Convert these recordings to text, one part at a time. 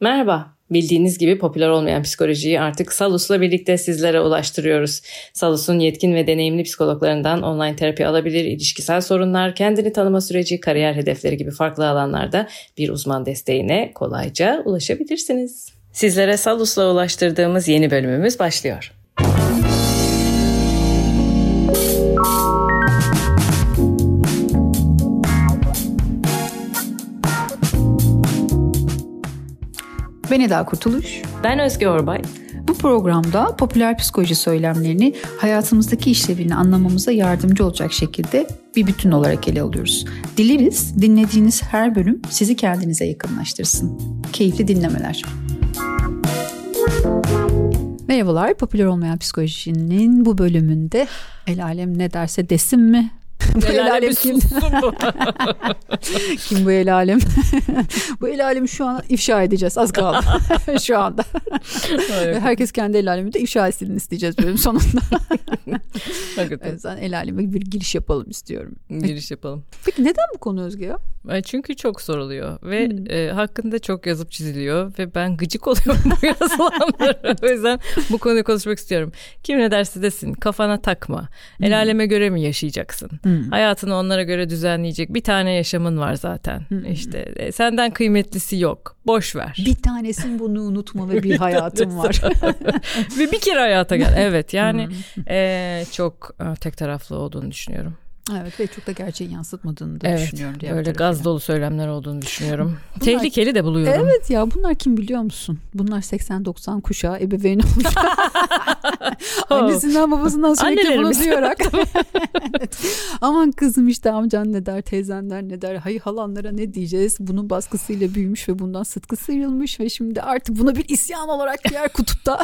Merhaba. Bildiğiniz gibi popüler olmayan psikolojiyi artık Salus'la birlikte sizlere ulaştırıyoruz. Salus'un yetkin ve deneyimli psikologlarından online terapi alabilir, ilişkisel sorunlar, kendini tanıma süreci, kariyer hedefleri gibi farklı alanlarda bir uzman desteğine kolayca ulaşabilirsiniz. Sizlere Salus'la ulaştırdığımız yeni bölümümüz başlıyor. Ben Eda Kurtuluş. Ben Özge Orbay. Bu programda popüler psikoloji söylemlerini hayatımızdaki işlevini anlamamıza yardımcı olacak şekilde bir bütün olarak ele alıyoruz. Dileriz dinlediğiniz her bölüm sizi kendinize yakınlaştırsın. Keyifli dinlemeler. Merhabalar, popüler olmayan psikolojinin bu bölümünde el alem ne derse desin mi bu el alem kim? Bu. kim bu el alem? bu el alemi şu an ifşa edeceğiz. Az kaldı şu anda. Herkes kendi el aleminde ifşa etsin isteyeceğiz bölüm sonunda. Hakikaten. yüzden el aleme bir giriş yapalım istiyorum. Giriş yapalım. Peki neden bu konu Özge ya? Çünkü çok soruluyor ve hmm. e, hakkında çok yazıp çiziliyor ve ben gıcık oluyorum bu yazılanlara. o yüzden bu konuyu konuşmak istiyorum. Kim ne derse desin kafana takma. El hmm. aleme göre mi yaşayacaksın? Hmm. Hayatını onlara göre düzenleyecek bir tane yaşamın var zaten. Hmm. İşte e, senden kıymetlisi yok. Boş ver. Bir tanesin bunu unutma ve bir hayatım var. ve bir kere hayata gel. Evet yani hmm. e, çok e, tek taraflı olduğunu düşünüyorum. Evet ve çok da gerçeği yansıtmadığını da evet, düşünüyorum. Diğer öyle gaz dolu söylemler olduğunu düşünüyorum. Bunlar, Tehlikeli de buluyorum. Evet ya bunlar kim biliyor musun? Bunlar 80-90 kuşağı ebeveyn olmuş. Annesinden babasından sürekli bunu duyarak. evet. Aman kızım işte amcan ne der, teyzenler ne der, hayır halanlara ne diyeceğiz? Bunun baskısıyla büyümüş ve bundan sıtkı sıyrılmış ve şimdi artık buna bir isyan olarak diğer kutupta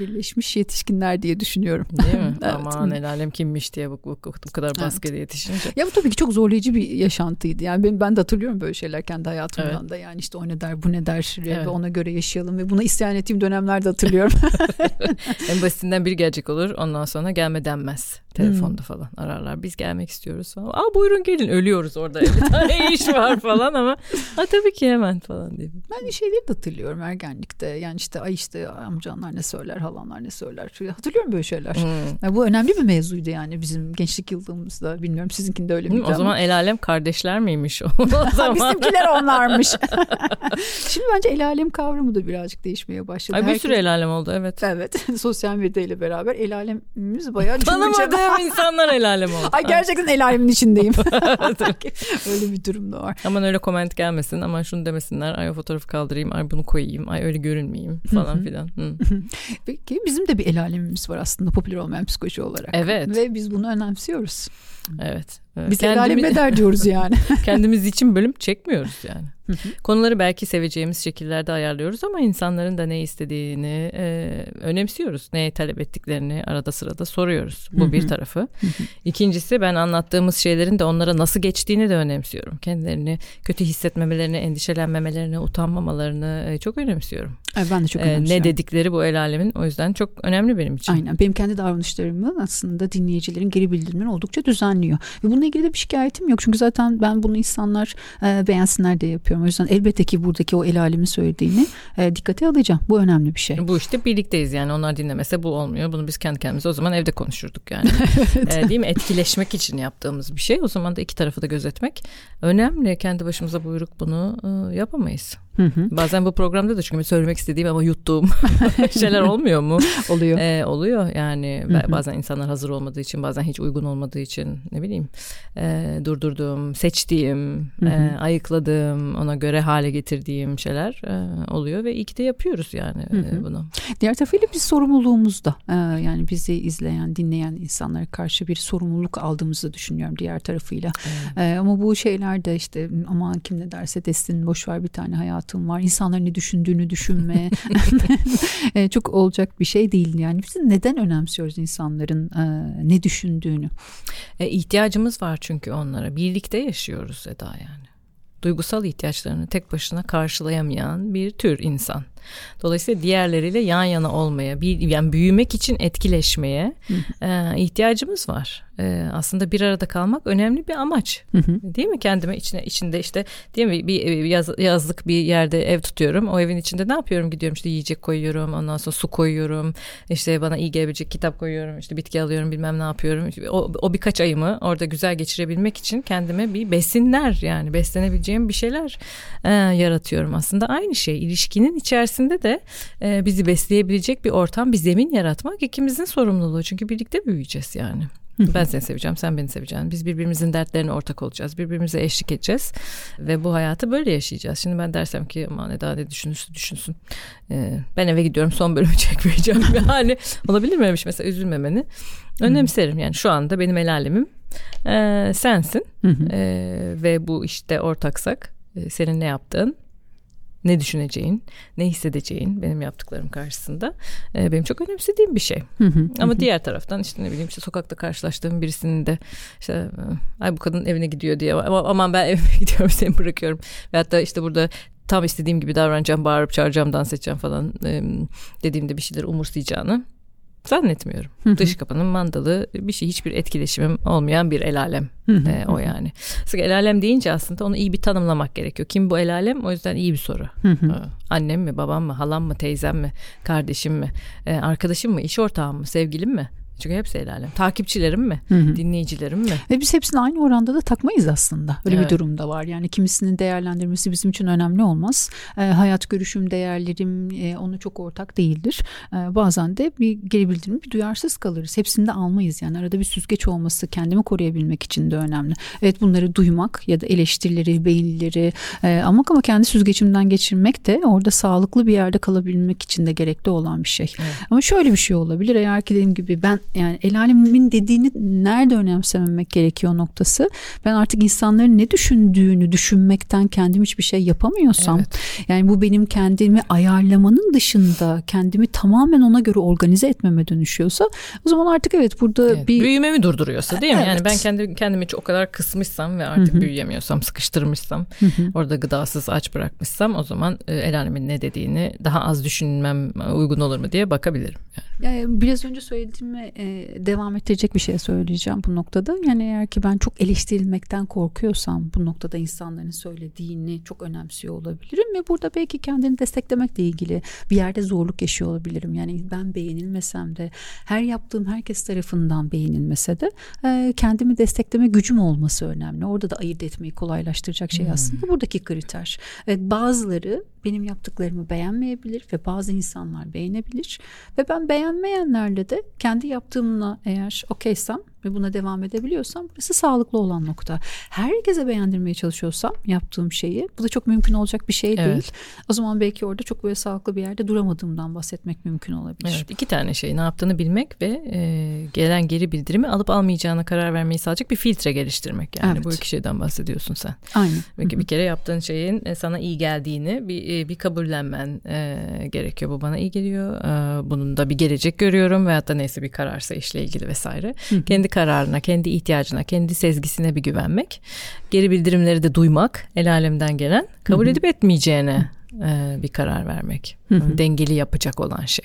birleşmiş yetişkinler diye düşünüyorum. Değil mi? evet. Aman el alem kimmiş diye bu, bu bu kadar baskıyla evet. yetişince. Ya bu tabii ki çok zorlayıcı bir yaşantıydı. Yani ben, ben de hatırlıyorum böyle şeyler kendi hayatımdan evet. da. Yani işte o ne der bu ne der evet. ve ona göre yaşayalım ve buna isyan ettiğim dönemlerde hatırlıyorum. en basitinden bir gelecek olur ondan sonra gelme denmez. Telefonda hmm. falan ararlar. Biz gelmek istiyoruz falan. Aa buyurun gelin ölüyoruz orada. Bir tane iş var falan ama ha tabii ki hemen falan diye. Ben şeyleri de hatırlıyorum ergenlikte. Yani işte ay işte amcanlar ne söyler, halanlar ne söyler. Hatırlıyorum böyle şeyler. Hmm. Yani bu önemli bir mevzuydu yani bizim gençlik yıldığımızda. Bilmiyorum sizinkinde öyle miydi O zaman el alem kardeşler miymiş o, zaman? Bizimkiler onlarmış. Şimdi bence el alem kavramı da birazcık değişmeye başladı. Ay bir Herkes... sürü el alem oldu evet. Evet. Sosyal medyayla beraber el alemimiz bayağı Tanımadı tanımadığım insanlar el alem oldu. Ay gerçekten el alemin içindeyim. öyle bir durum da var. Aman öyle koment gelmesin. Aman şunu demesinler. Ay o fotoğrafı kaldırayım. Ay bunu koyayım. Ay öyle görünmeyeyim falan filan. Peki bizim de bir el alemimiz var aslında popüler olmayan psikoloji olarak. Evet. Ve biz bunu önemsiyoruz. Evet. Biz Kendimiz... el alem ne der diyoruz yani. Kendimiz için bölüm çekmiyoruz yani. Konuları belki seveceğimiz şekillerde ayarlıyoruz ama insanların da ne istediğini e, önemsiyoruz. Neye talep ettiklerini arada sırada soruyoruz. Bu bir tarafı. İkincisi ben anlattığımız şeylerin de onlara nasıl geçtiğini de önemsiyorum. Kendilerini kötü hissetmemelerini, endişelenmemelerini, utanmamalarını e, çok önemsiyorum. Evet, ben de çok önemsiyorum. E, ne dedikleri bu el alemin o yüzden çok önemli benim için. Aynen. Benim kendi davranışlarımı aslında dinleyicilerin geri bildirimleri oldukça düzenliyor. Ve bununla ilgili de bir şikayetim yok. Çünkü zaten ben bunu insanlar e, beğensinler diye yapıyorum. O yüzden elbette ki buradaki o el alemin söylediğini e, dikkate alacağım. Bu önemli bir şey. Bu işte birlikteyiz yani onlar dinlemese bu olmuyor. Bunu biz kendi kendimize o zaman evde konuşurduk yani. evet. e, değil mi? Etkileşmek için yaptığımız bir şey. O zaman da iki tarafı da gözetmek önemli. Kendi başımıza buyruk bunu e, yapamayız. Hı hı. Bazen bu programda da çünkü söylemek istediğim ama yuttuğum şeyler olmuyor mu? oluyor. Ee, oluyor yani hı hı. bazen insanlar hazır olmadığı için bazen hiç uygun olmadığı için ne bileyim e, durdurduğum, seçtiğim, hı hı. E, ayıkladığım, ona göre hale getirdiğim şeyler e, oluyor ve iyi ki de yapıyoruz yani hı hı. E, bunu. Diğer tarafıyla bir sorumluluğumuz da e, yani bizi izleyen, dinleyen insanlara karşı bir sorumluluk aldığımızı düşünüyorum diğer tarafıyla. Evet. E, ama bu şeyler de işte aman kim ne derse desin boş ver bir tane hayat hayatım var. İnsanların ne düşündüğünü düşünme. E, çok olacak bir şey değil yani. Biz neden önemsiyoruz insanların e, ne düşündüğünü? E, ihtiyacımız var çünkü onlara. Birlikte yaşıyoruz Eda yani. Duygusal ihtiyaçlarını tek başına karşılayamayan bir tür insan. Dolayısıyla diğerleriyle yan yana olmaya, bir, yani büyümek için etkileşmeye e, ihtiyacımız var. E, aslında bir arada kalmak önemli bir amaç. Değil mi? Kendime içine içinde işte değil mi bir yaz, yazlık bir yerde ev tutuyorum. O evin içinde ne yapıyorum? Gidiyorum işte yiyecek koyuyorum, ondan sonra su koyuyorum. İşte bana iyi gelebilecek kitap koyuyorum, işte bitki alıyorum, bilmem ne yapıyorum. O, o birkaç ayımı orada güzel geçirebilmek için kendime bir besinler yani beslenebileceğim bir şeyler e, yaratıyorum aslında. Aynı şey ilişkinin içerisinde de e, bizi besleyebilecek bir ortam, bir zemin yaratmak ikimizin sorumluluğu. Çünkü birlikte büyüyeceğiz yani. Ben seni seveceğim, sen beni seveceksin. Biz birbirimizin dertlerine ortak olacağız. Birbirimize eşlik edeceğiz. Ve bu hayatı böyle yaşayacağız. Şimdi ben dersem ki aman ne daha ne düşünürse düşünsün. Ee, ben eve gidiyorum son bölümü çekmeyeceğim. yani olabilir mi öyle şey? Mesela üzülmemeni. Önemserim yani şu anda benim el alemim e, sensin. E, ve bu işte ortaksak e, senin ne yaptığın ne düşüneceğin, ne hissedeceğin benim yaptıklarım karşısında e, benim çok önemsediğim bir şey. Ama diğer taraftan işte ne bileyim işte sokakta karşılaştığım birisinin de işte e, ay bu kadın evine gidiyor diye aman ben evime gidiyorum seni bırakıyorum. Ve hatta işte burada tam istediğim gibi davranacağım, bağırıp çağıracağım, dans edeceğim falan e, dediğimde bir şeyler umursayacağını Zannetmiyorum. Dış kapının mandalı bir şey hiçbir etkileşimim olmayan bir el alem ee, o yani. Sık el alem deyince aslında onu iyi bir tanımlamak gerekiyor. Kim bu el alem? O yüzden iyi bir soru. Ee, annem mi, babam mı, halam mı, teyzem mi, kardeşim mi, ee, arkadaşım mı, iş ortağım mı, sevgilim mi? Çünkü hepsi el alem. Takipçilerim mi? Hı hı. Dinleyicilerim mi? Ve biz hepsini aynı oranda da takmayız aslında. Öyle evet. bir durumda var. Yani kimisinin değerlendirmesi bizim için önemli olmaz. E, hayat görüşüm, değerlerim e, onu çok ortak değildir. E, bazen de bir geri bildirim, bir duyarsız kalırız. Hepsini de almayız. Yani arada bir süzgeç olması kendimi koruyabilmek için de önemli. Evet bunları duymak ya da eleştirileri, beğenileri e, ama ama kendi süzgecimden geçirmek de orada sağlıklı bir yerde kalabilmek için de gerekli olan bir şey. Evet. Ama şöyle bir şey olabilir. Eğer ki dediğim gibi ben yani el alemin dediğini nerede önemsememek gerekiyor noktası. Ben artık insanların ne düşündüğünü düşünmekten kendim hiçbir şey yapamıyorsam evet. yani bu benim kendimi ayarlamanın dışında kendimi tamamen ona göre organize etmeme dönüşüyorsa o zaman artık evet burada evet, bir büyümemi durduruyorsa değil mi? Evet. Yani ben kendi kendimi o kadar kısmışsam ve artık Hı-hı. büyüyemiyorsam, sıkıştırmışsam, Hı-hı. orada gıdasız aç bırakmışsam o zaman e, el alemin ne dediğini daha az düşünmem uygun olur mu diye bakabilirim. Yani. yani biraz önce söylediğimi e, devam ettirecek bir şey söyleyeceğim bu noktada. Yani eğer ki ben çok eleştirilmekten korkuyorsam bu noktada insanların söylediğini çok önemsiyor olabilirim ve burada belki kendini desteklemekle ilgili bir yerde zorluk yaşıyor olabilirim. Yani ben beğenilmesem de her yaptığım herkes tarafından beğenilmese de e, kendimi destekleme gücüm olması önemli. Orada da ayırt etmeyi kolaylaştıracak şey hmm. aslında buradaki kriter. Evet, bazıları benim yaptıklarımı beğenmeyebilir ve bazı insanlar beğenebilir ve ben beğenmeyenlerle de kendi yaptığımla eğer okeysem ve buna devam edebiliyorsam burası sağlıklı olan nokta. Herkese beğendirmeye çalışıyorsam yaptığım şeyi bu da çok mümkün olacak bir şey evet. değil. O zaman belki orada çok böyle sağlıklı bir yerde duramadığımdan bahsetmek mümkün olabilir. Evet iki tane şey ne yaptığını bilmek ve e, gelen geri bildirimi alıp almayacağına karar vermeyi sağlayacak bir filtre geliştirmek. Yani evet. bu iki şeyden bahsediyorsun sen. Aynen. Peki bir kere yaptığın şeyin e, sana iyi geldiğini bir, e, bir kabullenmen e, gerekiyor. Bu bana iyi geliyor. E, bunun da bir gelecek görüyorum veyahut da neyse bir kararsa işle ilgili vesaire. Hı-hı. Kendi kararına, kendi ihtiyacına, kendi sezgisine bir güvenmek. Geri bildirimleri de duymak, el alemden gelen, kabul edip etmeyeceğine e, bir karar vermek. Dengeli yapacak olan şey.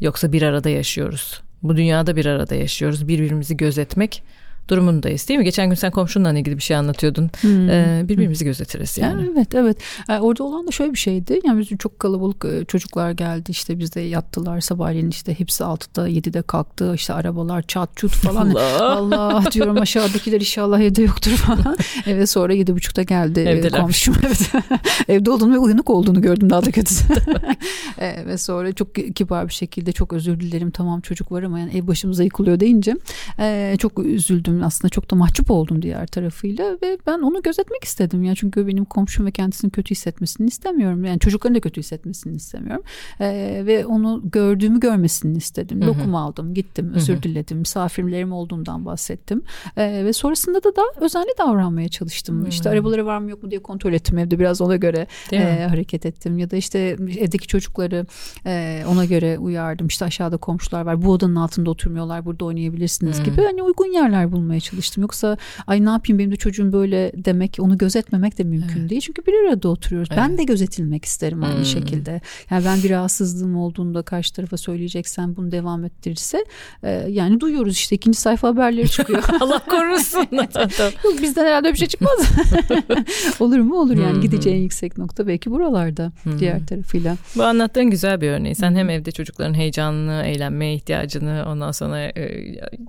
Yoksa bir arada yaşıyoruz. Bu dünyada bir arada yaşıyoruz. Birbirimizi gözetmek durumundayız değil mi? Geçen gün sen komşunla ilgili bir şey anlatıyordun. Hmm. Ee, birbirimizi gözetiriz yani. Evet evet. Yani orada olan da şöyle bir şeydi. Yani bizim çok kalabalık e, çocuklar geldi işte bizde yattılar sabahleyin işte hepsi 6'da 7'de kalktı işte arabalar çat çut falan. Allah, Allah diyorum aşağıdakiler inşallah evde yoktur falan. evet sonra 7.30'da geldi e, Evdeler. komşum. Evet. Evde olduğunu ve uyanık olduğunu gördüm daha da kötüsü. evet, ve sonra çok kibar bir şekilde çok özür dilerim tamam çocuk var ama yani ev başımıza yıkılıyor deyince e, çok üzüldüm aslında çok da mahcup oldum diğer tarafıyla ve ben onu gözetmek istedim. Ya çünkü benim komşum ve kendisini kötü hissetmesini istemiyorum. Yani çocukların da kötü hissetmesini istemiyorum. Ee, ve onu gördüğümü görmesini istedim. Hı-hı. lokum aldım gittim özür Hı-hı. diledim misafirlerim olduğundan bahsettim. Ee, ve sonrasında da da özenli davranmaya çalıştım. Hı-hı. işte arabaları var mı yok mu diye kontrol ettim evde. Biraz ona göre e, hareket ettim. Ya da işte evdeki çocukları e, ona göre uyardım. İşte aşağıda komşular var. Bu odanın altında oturmuyorlar burada oynayabilirsiniz Hı-hı. gibi. Hani uygun yerler bulundum bulmaya çalıştım. Yoksa ay ne yapayım benim de çocuğum böyle demek onu gözetmemek de mümkün evet. değil. Çünkü bir arada oturuyoruz. Evet. Ben de gözetilmek isterim aynı hmm. şekilde. Yani ben bir rahatsızlığım olduğunda karşı tarafa söyleyeceksen bunu devam ettirirse e, yani duyuyoruz işte ikinci sayfa haberleri çıkıyor. Allah korusun. Yok bizden herhalde bir şey çıkmaz. Olur mu? Olur yani gideceğin yüksek nokta belki buralarda diğer tarafıyla. Bu anlattığın güzel bir örneği. Sen hem evde çocukların heyecanını, eğlenmeye ihtiyacını ondan sonra e,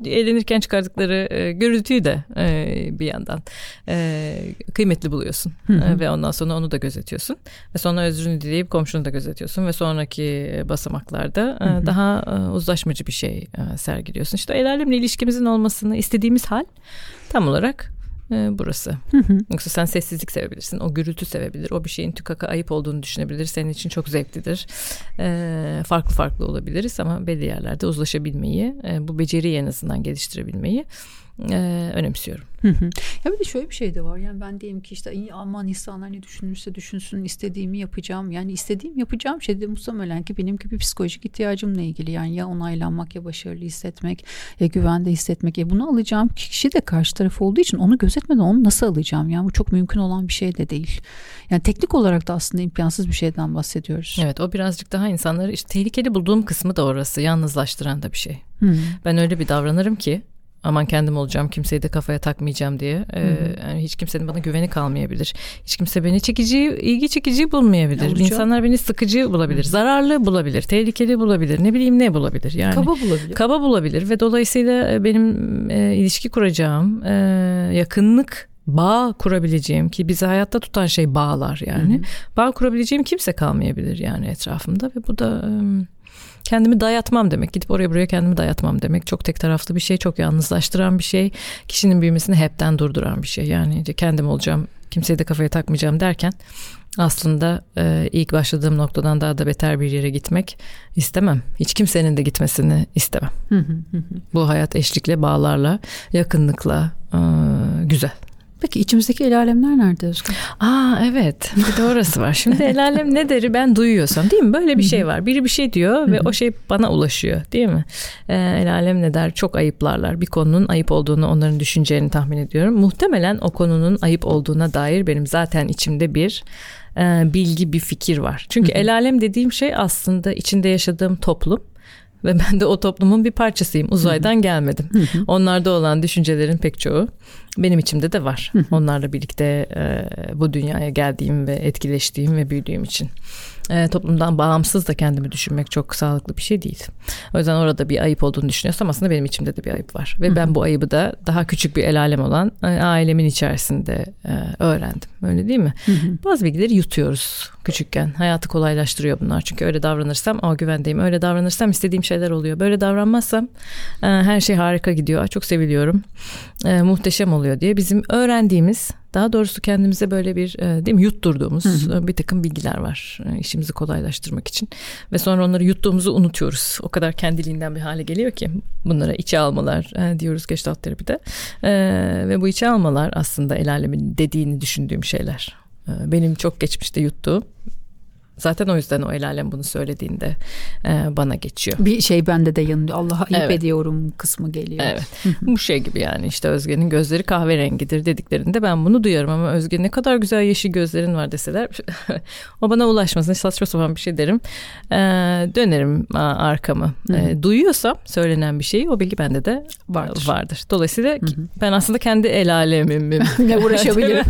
eğlenirken çıkardıkları e, gürültüyü de e, bir yandan e, kıymetli buluyorsun. E, ve ondan sonra onu da gözetiyorsun. Ve sonra özrünü dileyip komşunu da gözetiyorsun. Ve sonraki basamaklarda e, daha e, uzlaşmacı bir şey e, sergiliyorsun. İşte el alemle ilişkimizin olmasını istediğimiz hal tam olarak e, burası. Hı hı. Yoksa sen sessizlik sevebilirsin. O gürültü sevebilir. O bir şeyin tükaka ayıp olduğunu düşünebilir. Senin için çok zevklidir. E, farklı farklı olabiliriz ama belli yerlerde uzlaşabilmeyi, e, bu beceriyi en azından geliştirebilmeyi e, önemsiyorum. Ya bir de şöyle bir şey de var. Yani ben diyeyim ki işte aman insanlar ne düşünürse düşünsün istediğimi yapacağım. Yani istediğim yapacağım şey de muhtemelen ki benim gibi psikolojik ihtiyacımla ilgili. Yani ya onaylanmak ya başarılı hissetmek ya güvende hissetmek. Ya bunu alacağım kişi de karşı taraf olduğu için onu gözetmeden onu nasıl alacağım? Yani bu çok mümkün olan bir şey de değil. Yani teknik olarak da aslında imkansız bir şeyden bahsediyoruz. Evet o birazcık daha insanları işte tehlikeli bulduğum kısmı da orası. Yalnızlaştıran da bir şey. Hmm. Ben öyle bir davranırım ki aman kendim olacağım kimseyi de kafaya takmayacağım diye. Ee, yani hiç kimsenin bana güveni kalmayabilir. Hiç kimse beni çekici, ilgi çekici bulmayabilir. Olacak. İnsanlar beni sıkıcı bulabilir, Hı-hı. zararlı bulabilir, tehlikeli bulabilir, ne bileyim ne bulabilir. Yani kaba bulabilir. Kaba bulabilir ve dolayısıyla e, benim e, ilişki kuracağım, e, yakınlık bağ kurabileceğim ki bizi hayatta tutan şey bağlar yani. Hı hı. Bağ kurabileceğim kimse kalmayabilir yani etrafımda ve bu da kendimi dayatmam demek. Gidip oraya buraya kendimi dayatmam demek. Çok tek taraflı bir şey, çok yalnızlaştıran bir şey. Kişinin büyümesini hepten durduran bir şey. Yani kendim olacağım, kimseye de kafaya takmayacağım derken aslında e, ilk başladığım noktadan daha da beter bir yere gitmek istemem. Hiç kimsenin de gitmesini istemem. Bu hayat eşlikle, bağlarla, yakınlıkla e, güzel. Peki içimizdeki el alemler nerede Özgür? Aa evet bir de orası var. Şimdi el alem ne deri ben duyuyorsam değil mi? Böyle bir şey var. Biri bir şey diyor ve o şey bana ulaşıyor değil mi? Ee, el alem ne der? Çok ayıplarlar. Bir konunun ayıp olduğunu onların düşüneceğini tahmin ediyorum. Muhtemelen o konunun ayıp olduğuna dair benim zaten içimde bir e, bilgi bir fikir var. Çünkü el alem dediğim şey aslında içinde yaşadığım toplum ve ben de o toplumun bir parçasıyım. Uzaydan gelmedim. Onlarda olan düşüncelerin pek çoğu benim içimde de var. Onlarla birlikte e, bu dünyaya geldiğim ve etkileştiğim ve büyüdüğüm için e, toplumdan bağımsız da kendimi düşünmek çok sağlıklı bir şey değil. O yüzden orada bir ayıp olduğunu düşünüyorsam aslında benim içimde de bir ayıp var. Ve ben bu ayıbı da daha küçük bir el alem olan e, ailemin içerisinde e, öğrendim. Öyle değil mi? Bazı bilgileri yutuyoruz küçükken. Hayatı kolaylaştırıyor bunlar. Çünkü öyle davranırsam o güvendeyim. Öyle davranırsam istediğim şeyler oluyor. Böyle davranmazsam e, her şey harika gidiyor. Çok seviliyorum. E, muhteşem oluyor diye bizim öğrendiğimiz daha doğrusu kendimize böyle bir e, değil mi yutturduğumuz hı hı. bir takım bilgiler var e, işimizi kolaylaştırmak için ve sonra onları yuttuğumuzu unutuyoruz. O kadar kendiliğinden bir hale geliyor ki bunlara içe almalar e, diyoruz Gestalt terapide ve bu içe almalar aslında el alemin dediğini düşündüğüm şeyler. Benim çok geçmişte yuttuğum Zaten o yüzden o el alem bunu söylediğinde e, bana geçiyor. Bir şey bende de yanıyor. Allah'a ayıp evet. ediyorum kısmı geliyor. Evet. Bu şey gibi yani işte Özge'nin gözleri kahverengidir dediklerinde ben bunu duyarım ama Özge ne kadar güzel yeşil gözlerin var deseler o bana ulaşmasın. Saçma sapan bir şey derim. E, dönerim arkamı. E, duyuyorsam söylenen bir şeyi o bilgi bende de vardır. vardır. Dolayısıyla ben aslında kendi el alemimim. ne uğraşabilirim.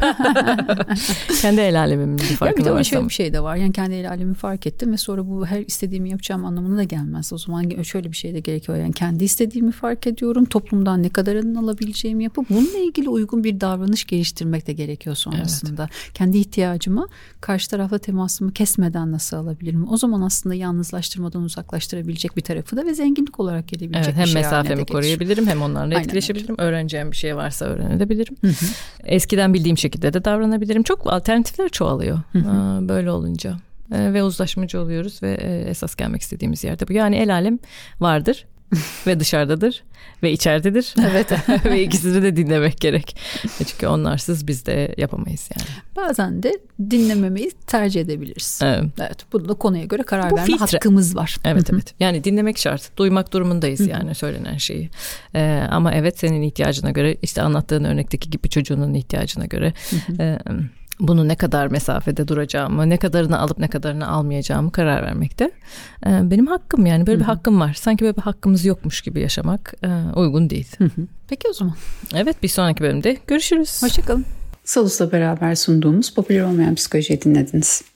kendi el alemimin bir farkına ya bir de şöyle bir şey de var. Yani kendi el alemi fark ettim ve sonra bu her istediğimi yapacağım anlamına da gelmez. O zaman şöyle bir şey de gerekiyor. Yani kendi istediğimi fark ediyorum. Toplumdan ne kadarının alabileceğimi yapıp bununla ilgili uygun bir davranış geliştirmek de gerekiyor sonrasında. Evet. Kendi ihtiyacımı karşı tarafla temasımı kesmeden nasıl alabilirim? O zaman aslında yalnızlaştırmadan uzaklaştırabilecek bir tarafı da ve zenginlik olarak gelebilecek evet, hem bir şey mesafemi koruyabilirim hem onlarla etkileşebilirim. Öyle. Öğreneceğim bir şey varsa öğrenebilirim. Hı hı. Eskiden bildiğim şekilde de davranabilirim. Çok alternatifler çoğalıyor. Hı hı. Böyle olunca. Ee, ve uzlaşmacı oluyoruz ve e, esas gelmek istediğimiz yerde bu. Yani el alem vardır ve dışarıdadır ve içeridedir. Evet. ve ikisini de dinlemek gerek. Çünkü onlarsız biz de yapamayız yani. Bazen de dinlememeyi tercih edebiliriz. Evet. Evet. Bunu da konuya göre karar Bu verme filtre. hakkımız var. Evet evet. Yani dinlemek şart. Duymak durumundayız yani söylenen şeyi. Ee, ama evet senin ihtiyacına göre işte anlattığın örnekteki gibi çocuğunun ihtiyacına göre e, bunu ne kadar mesafede duracağımı, ne kadarını alıp ne kadarını almayacağımı karar vermekte. e, benim hakkım yani böyle bir hakkım var. Sanki böyle bir hakkımız yokmuş gibi yaşamak e, uygun değil. Peki o zaman. Evet bir sonraki bölümde görüşürüz. Hoşçakalın. Salus'la beraber sunduğumuz popüler olmayan psikolojiyi dinlediniz.